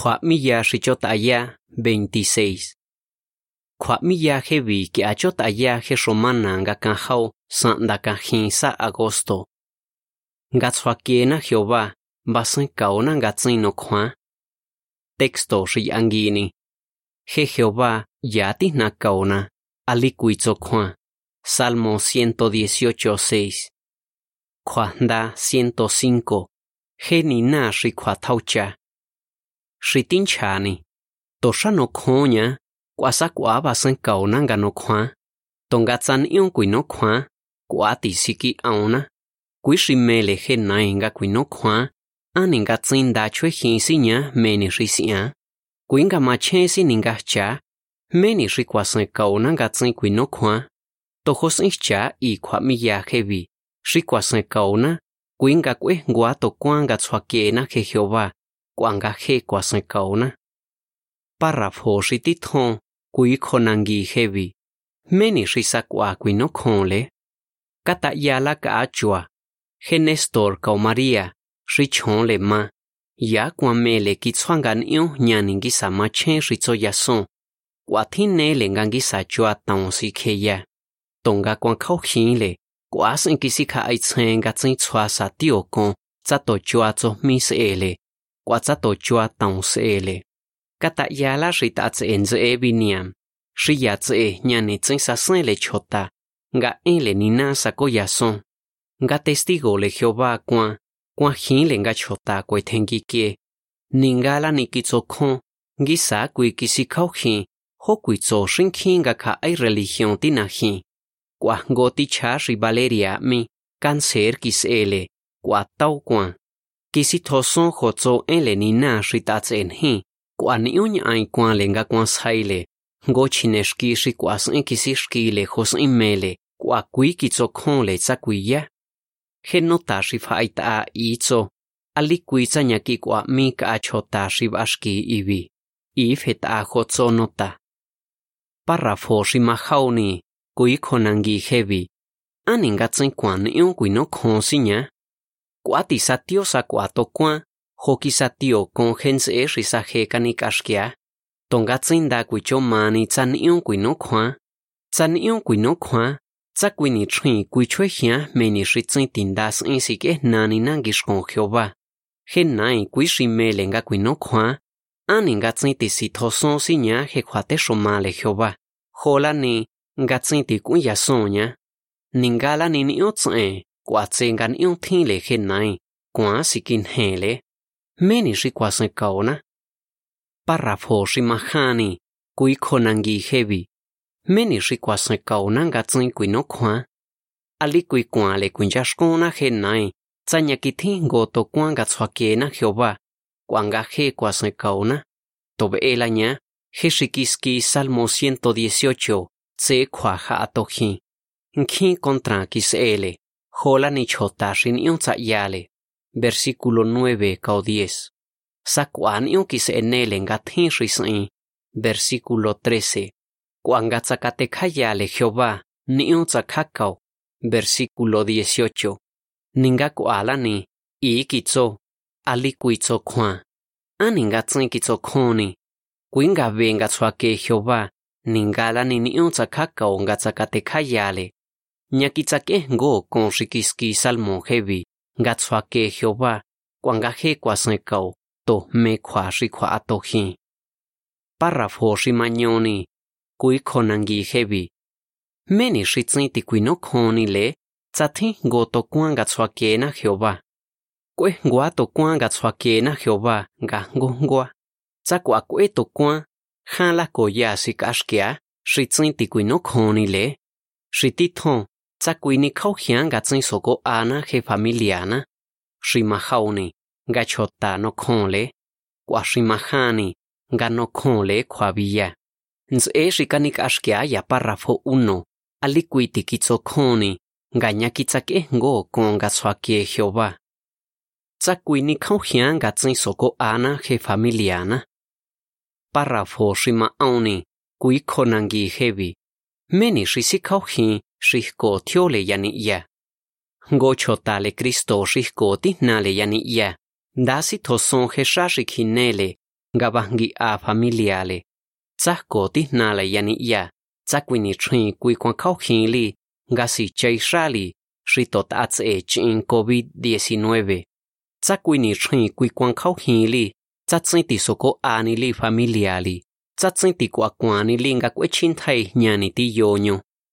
Kwamiya Xichotaya 26. Kwamiya Jevi que Achotaya Jeshomana Ngakanjao San Dakajin Sa Agosto. Ngatshuakiena Jehová Basan Kaona Ngatsino Kwan. Texto Shiangini. Je Jehová Yati Nakaona Alikuitzo Kwan. Salmo 118 6. Kwanda 105. Genina Shikwataucha. Na si tin cha no khóa nha. Quả sa quả ba sân cầu na gà no khóa. Tông gà chân yêu quỷ no khóa. Quả tỷ si ki ao na. Quỷ si mê lệ he nai nga quỷ no khóa. An nga chân da chue hin si nha mê ni si si á. Quỷ ma che si ni nga cha. Mê ni si quả sân cầu na nga chin quỷ no khóa. To khô sinh cha y khóa mi ya he vi. Si quả san cầu na. Quỷ nga quế ngua to quang nga chua kê na he Jehová. Quang he quả san cầu na. Si ti kui konangi hevi. Meni si sakwa kui no konle. Kata yala ka achua. genestor kau Maria. Si chon le ma. Ya kwa mele ki tswangan iyo nyaningi sa ma chen si tso yason. Kwa thin ne le sa chua taon si ke ya. Tonga kwa kau khin le. Kwa sin ki si ka ai chen ga tsin chua sa tio kon. Tsa to chua tso mis ele. watatochua tausele. Kata yala ritatse enze ebiniam. Shiyatse e, e nyanitsen sasnele chota. Nga enle nina sako yason. Nga testigo le Jehová kwa. Kwa jinle nga chota kwe tengikie. Ningala nikitsokon. Gisa kwe kisikauhin. Hokwi tso shinkin ga ka ay religion tinahin. Kwa ngoti chashi Valeria mi. Kanser kisele. Kwa tau kwa. kisi thoson khotso eleni na shita chen hi. Kwa ni un ai kwa lenga kwa saile go chinesh shi kwa sin kisi shki le khos in mele kwa kui ki cho khon le cha kui ya. He no ta shi fai ta i cho ali kui cha nya ki mi ka cho shi bas ki i bi i khotso no ta. Shi ma kui khonangi hebi aninga tsin kwa un kui no khon si kuatisatio sa kuatokuan hokisatio konjens'e'xi sa jekani k'axkia tonkatzin ndakuicho mani tsani'on kuinokjuan tsani'on kuinokjuan tsakuinitxjin kuichue jian meni xi tsin tindas'in si k'ejnani nankixkon jehová jenai kuixi mele nga kuinokjuan ani ngatsin ti sitjoson si ña jekuatexomale jehová jolani ngatsin ti k'uinyasoña ningalani ni'on ts'en e. Ningala ni ni o tsin. Kwa tse nga ni o tin le he nai. Kwa si kin he le. Meni shi kwa sen kaona. Párrafo shi mahani, kui konangi hevi. Meni shi kwa sen kaona nga tsin kui no kwa. Ali kui kwa le kui jashkona he nai, tsanya ki thi go to kwa nga tswa ke na Jehová. Kwa nga he kwa sen kaona. Tobe ela nya, he shikiski Salmo 118, tse kwa ha atohi. Nkhi kontra kis ele, Holanich hotashin iun yale. Versículo 9 cao 10. Sacuan iun kis enelen risin. Versículo 13. Cuan gatsacatecayale Jehová, ni un zacacao. Versículo 18. Ningaku alani, i kitso, alikuitso kwan. Aningatsin kitso koni. Kuinga venga tsuake Jehová, ningala ni ni. Tsakate kayale. Ngo con shikiski salmo hevi, nga tswa ke Jehová, kwa nga he kwa sen kau, to me kwa shi kwa ato hi. Párrafo shi mañoni, kui konangi hevi. Meni shi tsin ti kui no koni le, tsa thi go to kwa nga tswa ke na Jehová. Kwe ngwa to kwa nga tswa ke na Jehová nga ngo ngwa. Tsa kwe to kwa, han la si kashkia, shi tsin ti kui no koni le. Shi tsa kuini khau soko ana he familia na shi ma hauni ga chota no khonle. Kwa shi ma hani ga no khonle khwa ashkia ya parrafo 1 ali kuiti ki ngo kon ga swa ke hyoba tsa soko ana he familia na parrafo shi ma auni kui khonangi hevi. Meni shi si shihko tiole yani ya. Ngo chotale Kristo shihko tihnale yani ya. Dasi toson he shashi gabangi a familiale. le tihnale ko ti na la yani ya cha quy ni thrin quy quan khau khi li nga si chin covid 19 cha chin kui kwan kau hinli, khau khi li familiali. tsin ti so ko a li ti li thai nya ti yo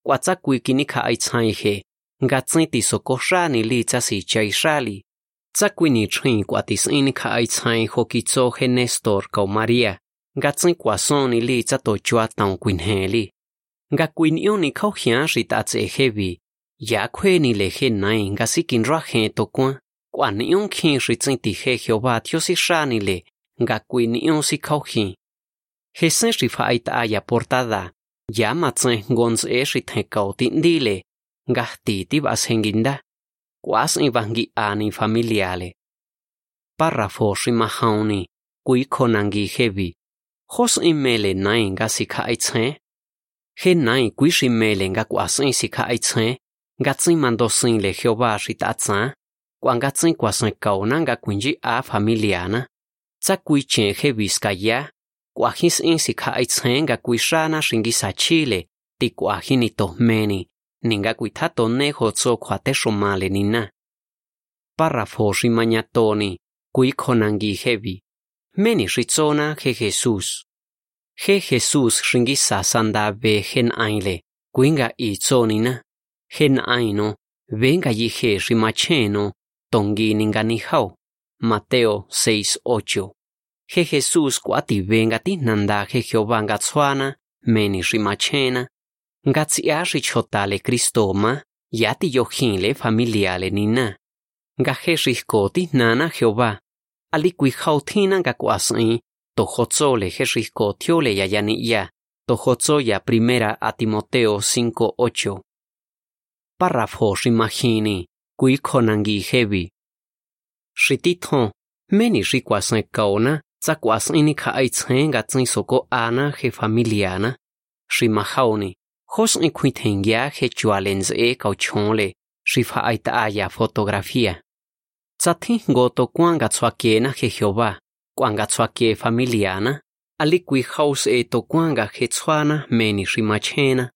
nyo kwa cha quy ki ni kha ai chai he. Nga tsin ti so ko sha ni li cha si chai sha li cha quy ni thrin kwa ti maria nga tsin kwa son ni li cha to chua tang quin he li. Nga quin yo ni khau hian ri ta le he nai nga si kin ra he khin ri tsin ti he le. Nga quin yo si khau hin he portada. yamatzen gonzexithencautindile gastiti bashenguinda cuasin e vangi'ani familiale. Párrafo rimajauni cuiconangui jevi josimele e nainga sikha'aitsen he nain kuiximele nga kuasin e sikha'aitsen ngatsin mandosinle jehová ritatsan kuangatsin kuasenkaona nga kuinyi'a familiana? Tsakuichen jevi skaya kuajin sika aitsenga kuixana xingisa chile ti kuajini tosmeni ninga kuitatone hotso kuate xomale nina. Párrafo ximañatoni kuikonangi hevi. Meni rizona je Jesús. Je Jesús xingisa sandabe gen aile kuinga itzonina. Gen aino venga yije ximacheno tongi ninga nijao. Mateo 6.8 He Jesús kuati venga tinanda he Jehová ngatsuana, meni rimachena, ngatsia richotale cristoma, yati yojinle familiale nina. Ngaje riskoti nana Jehová, alikui jautina ngakuasai, tojotzole he riskotiole yayaniya, tojozoya primera a Timoteo 5.8. Párrafo rimajini, kui konangi hebi. Rititho, meni rikuasan kaona, tzakuasnini kha'aitzjen gatzin soko ana je familiana, ximajaoni, josni kuitengia je chualenze kauchonle, xifaitaaya fotografía. Tzati goto kuangatsuakiena je Jehová, kuangatsuakie familiana, alikui haus eto kuanga je tsuana meni ximachena,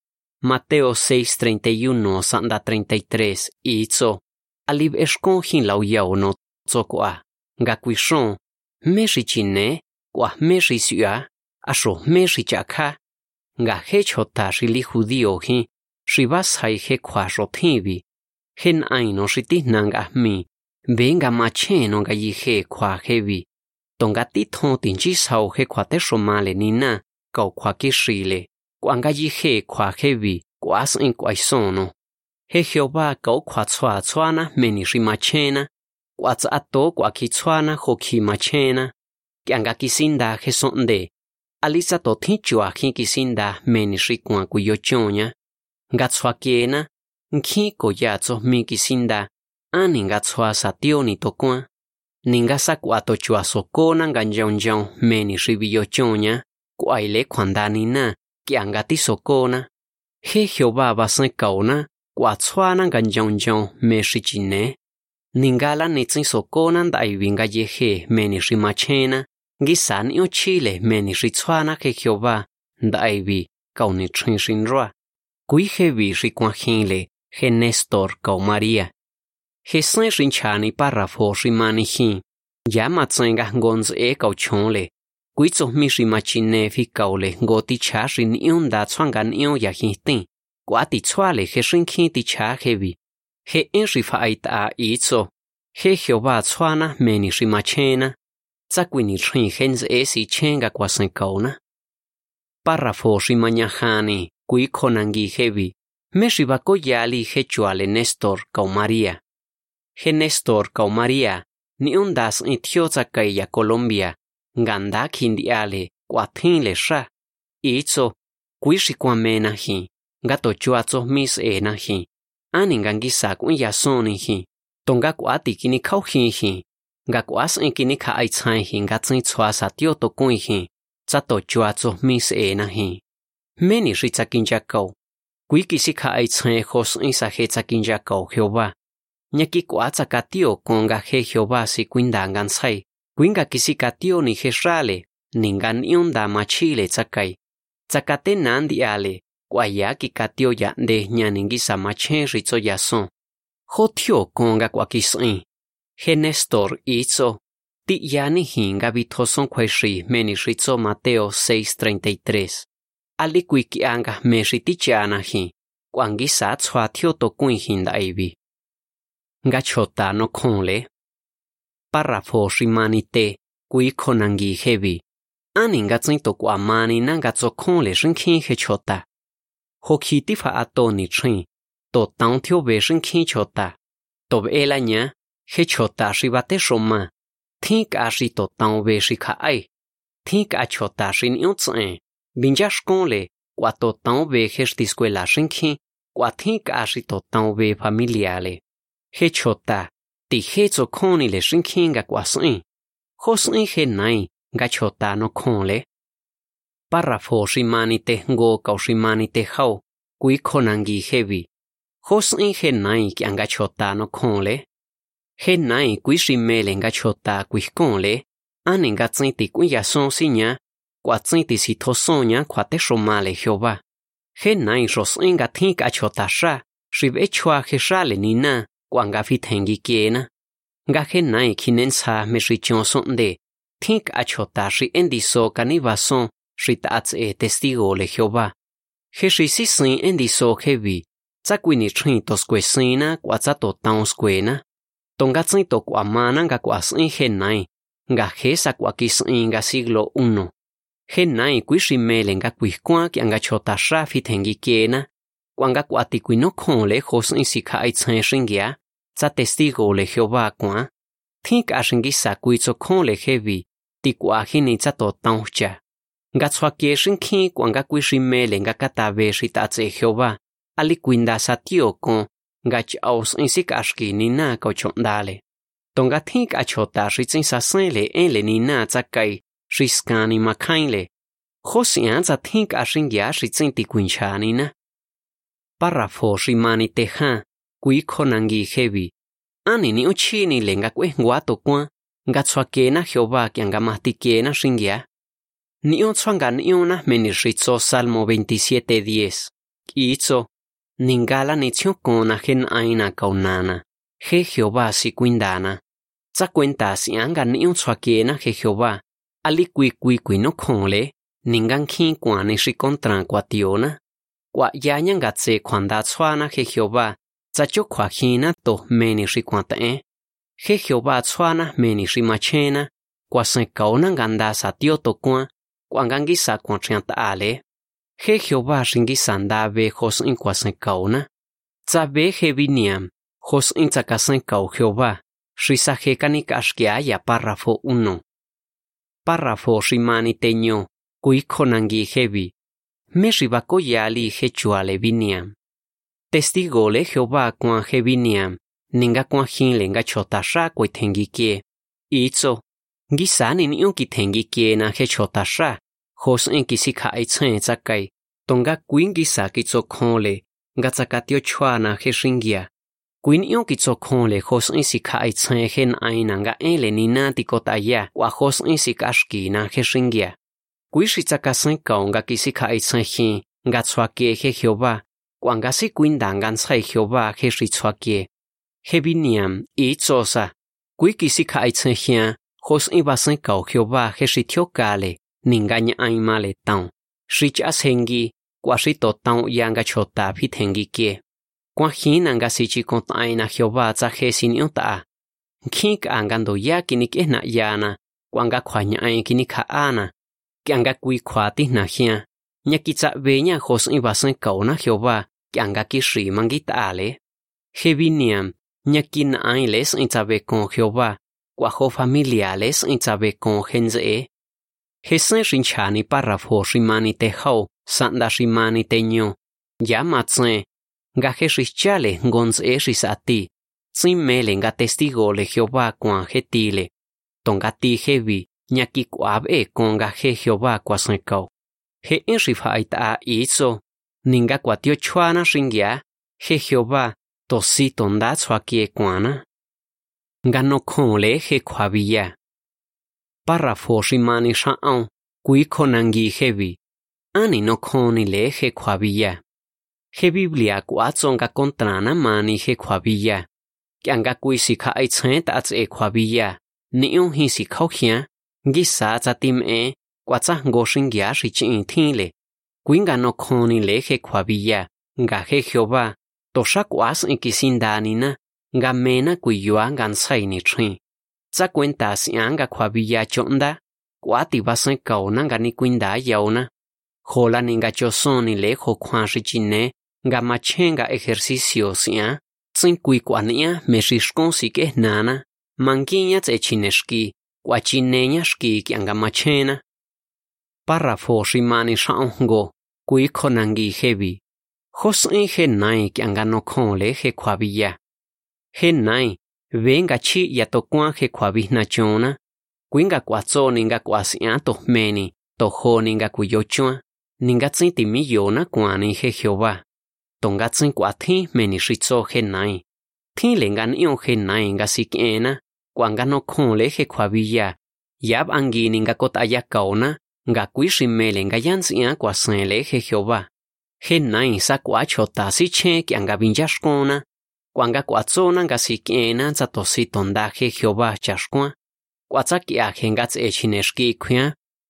Mateo 6:31 sanda 33 itzo, alib eskonjin lauyao no tzokoa, gakuishon, kui shon me shi chine kwa me shi sya asho me shi chakha nga he chota shi li judio hi shi vas hai he kwa ro thibi hen ai no shi ti nanga mi venga macheno nga yi he kwa hevi tonga ti thon tin chi sau he kwa te shomale ni na kau kwa ki shile kwa nga yi he kwa hevi kwa sin kwa sono he Jehová kau kwa tswa tswana meni shi Huatzato kuakichuana jokimachena, kianga kisinda jesonde, alisa to tichua jin kisinda meni xikua kuyochoña, ngatsuakiena, nkji koyatso mi kisinda, ani ngatsua satio ni tokua, ninga sakuato chua sokona nganjaunjaun meni xibiyochoña, kuaile kuandanina, kianga tisokona, je Jehová basenkaona, kuatsuana nganjaunjaun me xichine, ningala ni tsin so kona ndai winga ye meni shi machena ngi san chile, meni shi tswana ke Jehová ndai vi kauni trin shin roa kui he vi shi kwa he Nestor kau Maria he san shin para párrafo shi mani hin ya ma tsenga e kau chonle. Kui tso mi shi machine fi kaule, ngoti cha rin ni un da tswanga ni ya hin tin ti tswale he shin kin ti cha he vi he enri fa aita a itso, he heo tswana meni ri tsakwini chena, ni rin hens esi chenga kwa senkauna. kauna. Parrafo ri nyahani, kui konangi hevi, me ri bako yali he chuale Nestor kao Maria. He Nestor kao Maria, ni undas ni tio ya Colombia, gandak hindi ale, kwa tin le sha. Itso, kui shikwa mena hi, gato chuatso mis e na hi. อันงังกิสากุยาสอนหิตงกักวาติกินิเข้าหิหิกักวาสอินกินิขาไอชายหิงกัจฉิชวาสาติโอตกุยหิจัตโตจวาจมิสเอนะหิเมนิริจักินจักโกกุยกิสิขาไอชายโฮสอินสาเฮจักินจักโกเฮโอวาญะกิกวาจักาติโอกงกาเฮเฮโอวาสิกุินดางันไซกุินกากิสิกาติโอนิเฮชราเลนิงกันอิอนดามาชิเลจักไกจักาเตนันดิอาเล kuaya kikatioya de ñaninguisamachen ritzoyason. Jotio konga kuakis'in. Genestor itzo. Tiyani hinga bitjoson kuexri meni ritzo Mateo 6.33. Ali kuikianga mexi tichanaji. Kuangisa tsuatio tokuin hindaibi. Gachota no konle. Párrafo rimanite kuikonangi hebi. Aningatsin tokuamani nangatso konle rinkin hechota. To khi mani na nga tso khon le shin khin he chota. Ho khi ti ta, ato ni trin. To tang thio be shin khin chota. To be la nya he chota shi bate shoma. Thin ka shi to tang be shi kha ai. bình giá sông shin quả tsen. tăng shkon le sĩ to tang sinh he quả skwela cả sĩ Kwa tăng ka shi to tang be familiale. He chota ti he tso khoni le shin khin ga kwa sin. Ho sin he nai nga chota nó khon le. Párrafo shimani te ngo kau shimani te hau, kui konangi hevi. Hos in henai ki anga chota no konle. le. Kui shimele nga chota kui konle. le. Ani nga ti kui ya sinya. si. Kwa tsin ti si tosonya son kwa te shomale Jehová. Henai ros nga thin chota sha. Shive chua he sha le ni. Kwa nga fi kiena. Nga henai kinen sa me shi chon son de. Thin ka chota shi endiso kaniva rit atz e testigo le Jehová. Jeshi si sin endiso hebi, tsakwini chin toskwe sina kwa tsato taon skwena, tonga tsin to kwa mana nga kwa sin genai, nga jesa kwa kisin nga siglo uno. Genai kwi shimele nga kwi kwa kia nga chota shafi tengi kiena, kwa nga kwa tikwi no kon le josin sika aitzen shingia, tsa testigo le Jehová kwa. Think ashingi sakwi tso kon le hebi, tikwa hini tsato taon cha. Nga tswa kie shin khi kwa nga kui shi mele nga katabe shi ta tse Jehová. Ali kuinda sa tio kon. Nga chao sin in ka shki ni na ko chondale. Tonga thin a chota shi tsin sa sen le en le ni na tsa kai. Shi skani ma kain le. Ho sian tsa thin ka shingya shi tsin ti kuin cha ni na. Párrafo shi mani te ha. Kui khonangi hebi. Ani ni uchi ni le nga kwe ngwa to kwa. Nga tswa ke na Jehová ki nga Niutsuangan iuna menirritzo Salmo 27.10. Itzo, ningala nitziocona gen aina caunana, je Jehová si cuindana. Tzacuentas ianga niutsuaquiena je Jehová, alicuicuicui no conle, ningan quincuane ricontran cuationa. Cua yañangatse cuandatsuana je Jehová, tzachocuajina to meni ricuantae. Je Jehová tsuana meni rimachena, cuasencaonan gandasa tiotocuan, kauna nganda sa tio to ale. He Jehová shingi sanda ve hos in kwa sen kauna. Tsa ve he viniam. Hos in tsa ka sen kau Jehová. Sa he kanik ashkia ya párrafo uno. Párrafo shimani teño. Kui konangi hebi. Me shibako yali he chuale viniam. Testigo le Jehová kwa he viniam. Ninga kwa hin le nga chota sha kwe tengi sa ni Gisani ki unki tengi kie na khe chota sha. Hos en kisi ka ai chen tsakai. Tonga kuin gi sa ki cho tso le. Nga tsakatio chwa na he shingya. Kuin ion ki cho tso le hos en si ka ai chen hen ai na nga en le ni na ti kota ya. Wa hos en si ka shki na he shingya. Kui shi cha ka sen kao nga kisi ka ai chen hin. Nga tswa kie he Jehová. Kwa nga si kuin dangan tsai Jehová khe shi chwa kie. He viniam i tso sa. Kui kisi ka ai chen hin. Hos en ba sen kao Jehová he shi tio kale. Ningaña ai male taon. Shi cha sengi. Kwa shi to taon yanga chota phi tengi kie. Kwa hina nga si chi kont aina Jehová tsa he sin yon ta. Kink angando yakini kinik ehna yana. Kwa nga kwa nya ai kinik ha ana. Ki anga kui kwa ti na hia. Nya ki tsa ve nya hos in ba sen kao na Jehová. Ki anga ki shi mangi ta ale. He viniam. Nya ki na ai les in tsa ve con Jehová. cuajo familiares y sabe con genze. Hesen rinchani párrafo rimani tejao, sanda rimani teño. Ya matse. Gaje richale gonze risati. Tzimele nga testigo le Jehová cuan getile. Tongati hevi, ñaki cuabe con gaje Jehová cuasencao. He en rifaita iso. Ninga cuatio chuana ringia. He Jehová, tosi tondatsuakie cuana. ngano khole he khwabiya para foshi mani kui khonangi hebi. Ani no khoni le he khwabiya he biblia ku atsonga kontra mani he khwabiya kyanga kui sikha ai chhet ats e khwabiya ni un hi sikha khia ngi sa cha tim e kwa cha ngo shing ya shi chi thi le. Kui ngano khoni le he khwabiya nga he jehova to sha kwas ikisindani na. nga mena kuiyoa ngan sai ni chhin cha cuenta sian ga khwa biya chonda kwa ti ba sai kauna nga ni kuinda yauna khola ni nga choson ni le kho khwa shi chinne nga machenga ejercicio sia tsin kui kwania me shishkon si ke nana mankiña tse chineshki kwa chineña shki ki anga machena párrafo shimani sha'ongo kui khonangi hebi josin je nai ki anga no khon le je khwabiya Henai, venga chi ya to kwa he kwabihna chona. Kuinga kwa tso ninga kwa sian to meni, to ho ninga kuyo chua, ninga tsin timi yona kwani he Jehová. tonga tsin kwa thi meni shitso he nai. Thi lenga ngan ion he nga si kiena, kwa nga no khon le he kwa biya. Yab angi ni nga kot aya kaona, nga kui shimele nga yansia kwa sen le he Jehová. Henai sa kwa chota si che ki anga binjashkona, kwa nga kwa nga si kiena za to si Jehová chashkua. Kwa tsa ki a he nga tse chineshki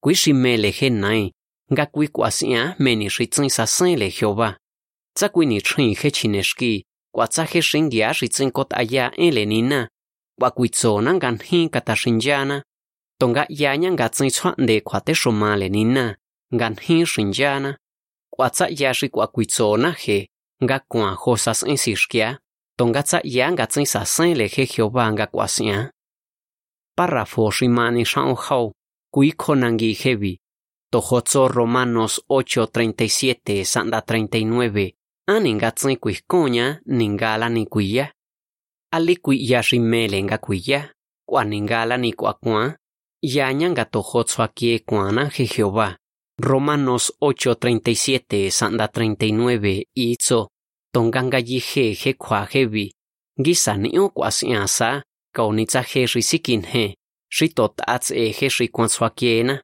kui shimele he nai, nga kui kuasia meni ritzin sa sen le Jehová. tsa kui ni chin he chineshki kwa he shingia ritzin kot aya en le nina kui tso na ngan hi katashinjana. tonga ya nya nga tsin chwa de kwa shoma le nina ngan hi shinjana kwa yashi ya kui tso he nga kuan josas en sishkya tongatzaia ngatzinsasen leje Jehová ngakuasian. Párrafo rimani shaunhau kuikonangi hebi. Tojotso Romanos 8:37 sanda 39 aningatzin kuiskoña ningala ni kuiya. Ali kuiya rimele ngakuiya. Kuaningala ni kuakuan. Yañanga tojotso aquí kuana Jehová. Romanos 8:37 sanda 39 itzo tonganga yi he he kwa he bi jevi, gisa niyo kwa si siasa, kaunitza je risikin he, ri shitot ats e he ri kwa swa kiena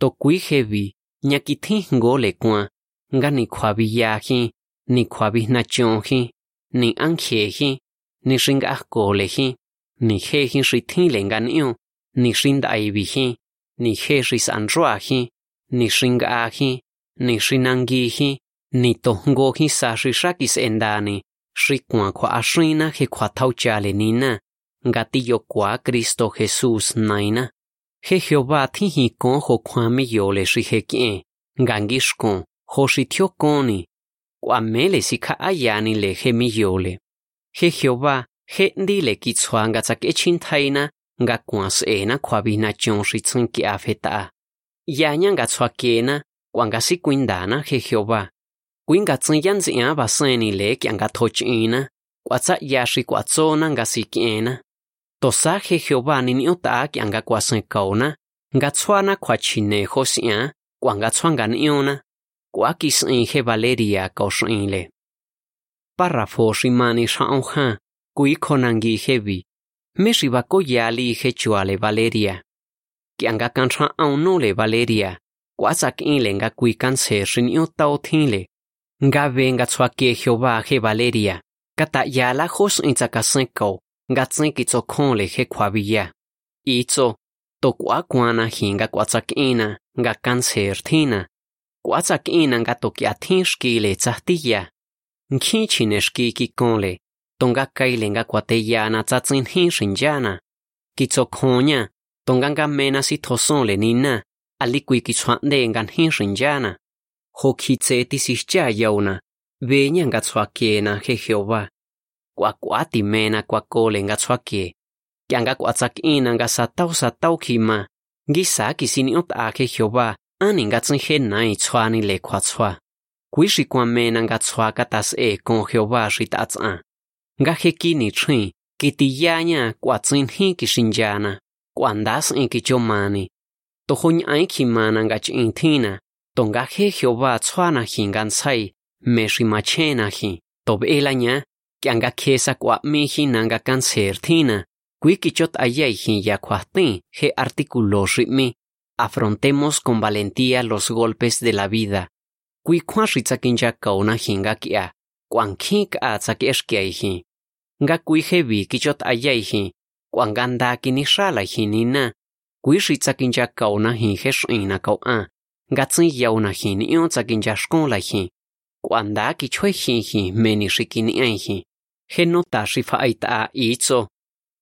To kui hevi, ñakithi ngole kwa, nga ni khwabi yahi, ni khwabi nachonhi, ni anghehi, ni shinga kolehi, ni hehi shithi lenganio, ni shinda aibihi, ni he shisanruahi, ni shinga ahi, ni shinangihi, ni tohgohi sa shishakis endani, shikwa kwa ashrina he kwa tauchale nina, nga tiyo kwa Cristo Jesús naina. he Jehová thi hi ni ho kwami ni to sa shi sha ki sen da ni. Shi kwa kwa a shi na he kwa tau cha le ni na. Ga ti yo kwa kristo jesus na. He jo ba ti hi ko ho kwa mi yo le shi he ki e. ga kwa me le si kha a ya ni le he mi yo le. He jo ba, he ndi ki tswa nga tsa ke chin thai na ga kwa se e na kwa bi na chon shi tsin ki feta ya nga tswa ke kwa nga si kuinda na he jo le ki nga thochina kwa tsa ya shi kwa tsona nga si kiena tosaje Jehová ni ni ota ki anga kwa sen kauna nga tswana kwa chine hosia kwa nga tswanga ni ona kwa ki sen he Valeria ka shinle párrafo shimani shaonha kui konangi hevi me shiba ko yali he chuale Valeria. Ki anga kancha auno le Valeria kwa sak inle nga kui kanse shin ota othinle nga tswa ke Jehová he Valeria. Kata yala hos intsaka sen kau nga tsin ki tso khon le he khwabiya i to kwa kwana hinga kwa tsak nga cancer thina. Kwa tsak nga to kya thin shki le tsahtiya nkhi chine shki ki kon le, to nga kai le kwa te ya na tsa hin shinjana ki tso khonya to nga mena si thoson le nina ali kui ki tswande nga hin shinjana ho ki tse ti yauna ve nya nga Jehová. Kwa kwa ti mena kwa kole nga tswake kya nga kwa tsak ina nga sa tau sa Jehová, ani nga tsin he le kuatsua. tswa kui shi kwa mena nga tswa e kon Jehová shi ta tsa nga he ki ni chhin ki ti ya nya kwa tongaje Jehová tsuanaji gansai, meshimachenaji, tob elaña, kianga kesa kuatmeji nanga cancertina, cuiquichot ayaiji yacuatin, je artículo ritmi, afrontemos con valentía los golpes de la vida. Cuicuashitzakinja kauna jingakia, kuankik atzakieshkiaiji. Nga kuijevi kichot ayaiji, kuangandaki nishalaihi nina, kuishitzakinja kauna jinjeshuina kau'a kau a, nga tsin yauna hin ion tsakinja shkon la hin. Kwan da kichwe hin hin meni shikini aihi. Genota shifa aita itzo.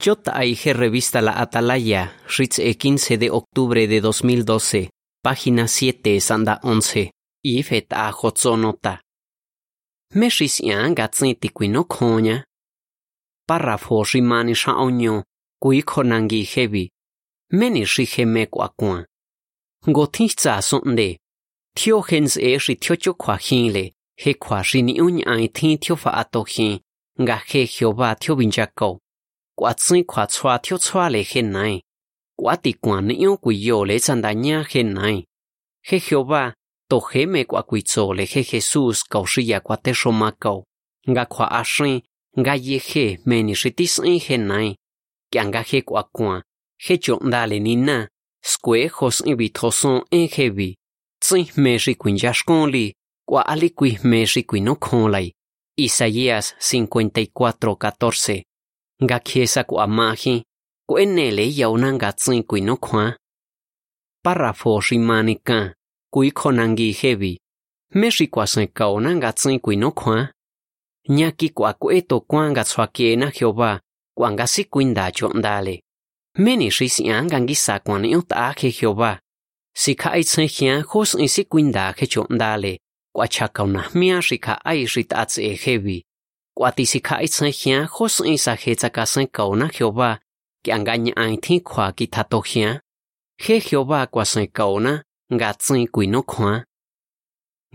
Jota Aige Revista La Atalaya, Ritz e 15 de octubre de 2012, página 7, Sanda 11, Ifet a Hotzonota. Meshis yan gatsin tikwino konya. Párrafo rimani shaonyo, kui konangi hebi. Meni shiheme ngô thí giả sụn kwa kwa. Gotitza sonde. Tio hens e shi tio cho kwa hinle, he kwa shini uny ai tin tio ngà khê hin, nga he bình tio cầu quả xin khóa xoa thiếu xoa lệ khen này quả tị quả nữ quỷ yo lệ chân đá nha khen này hệ hiểu ba tổ khế mẹ quả quỷ chỗ lệ khi Jesus cầu sư ya quả tê sô ma cầu ngà khóa á sinh ngà ye khê mẹ ni sư tí sinh khen này kia ngà khê quả quả khê trộn đà lệ ni skue jos in bithoson en jevi, tzihme riquin yashkonli, kuali kuihme riquin. Isaías 54:14. Gakiesa kuamaji, kuenele yaunanga tzihkuin okwa. Párrafo rimanika, kuikonangi jevi. Meshi kuasenkaonanga tzihkuin okwa. Ñaki kuakueto kuanga tsuakiena Jehová, kuanga si kuindacho ndale. Meni shi si anga ngi sa kwa ni ta ke hyoba si kha ai tsen hian khos in si kuinda ke chondale kwa cha na mia shi kha ai shi ta tse hebi quả tì sĩ ai tsen hian khô sinh sa he cha cả sang cầu na khiêu ba. Cái anh ai thi khóa ki thà tổ hiá khê khiêu ba quả sang cầu na ngã chân quỷ nó khóa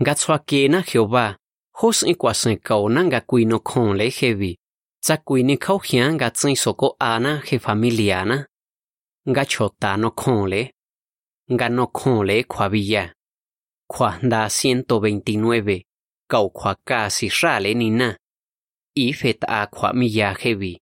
ngã xoa kê na khiêu ba. Khô sinh quả sang cầu na ngã quỷ nó khôn lấy khê vi cha quỷ ni ana he familiana. nga chota no conle, nga no conle cuavilla, cuanda 129, caucuaca si rale ni na, y feta cuamilla heavy.